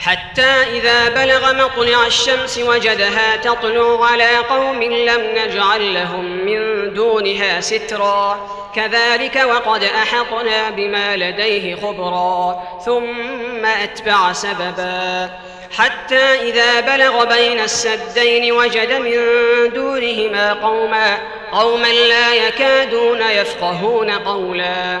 حتى إذا بلغ مطلع الشمس وجدها تطلع على قوم لم نجعل لهم من دونها سترا. كذلك وقد أحطنا بما لديه خبرا ثم أتبع سببا. حتى إذا بلغ بين السدين وجد من دونهما قوما قوما لا يكادون يفقهون قولا.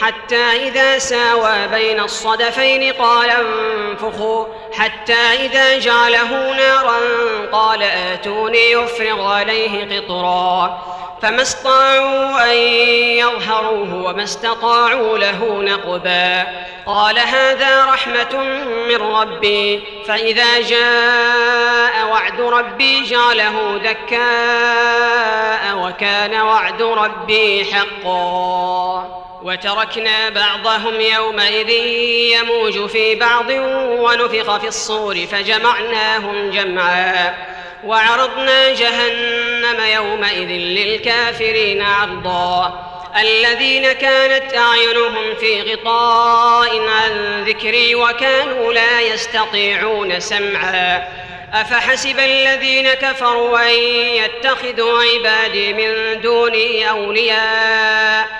حتى إذا ساوى بين الصدفين قال انفخوا. حتى إذا جعله نارا قال آتوني يفرغ عليه قطرا. فما استطاعوا أن يظهروه وما استطاعوا له نقبا. قال هذا رحمة من ربي. فإذا جاء وعد ربي جعله دكاء وكان وعد ربي حقا. وتركنا بعضهم يومئذ يموج في بعض ونفخ في الصور فجمعناهم جمعا وعرضنا جهنم يومئذ للكافرين عرضا الذين كانت أعينهم في غطاء عن ذكري وكانوا لا يستطيعون سمعا أفحسب الذين كفروا أن يتخذوا عبادي من دوني أولياء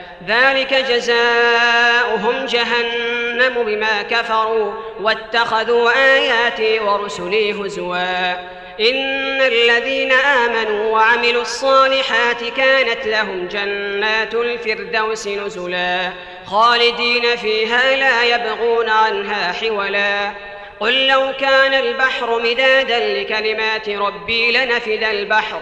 ذلك جزاؤهم جهنم بما كفروا واتخذوا آياتي ورسلي هزوا. إن الذين آمنوا وعملوا الصالحات كانت لهم جنات الفردوس نزلا. خالدين فيها لا يبغون عنها حولا. قل لو كان البحر مدادا لكلمات ربي لنفد البحر.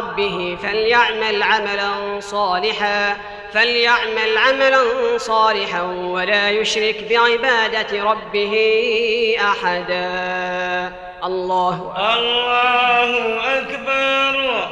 ربه فليعمل عملا صالحا فليعمل عملا صالحا ولا يشرك بعبادة ربه أحدا. الله الله أكبر.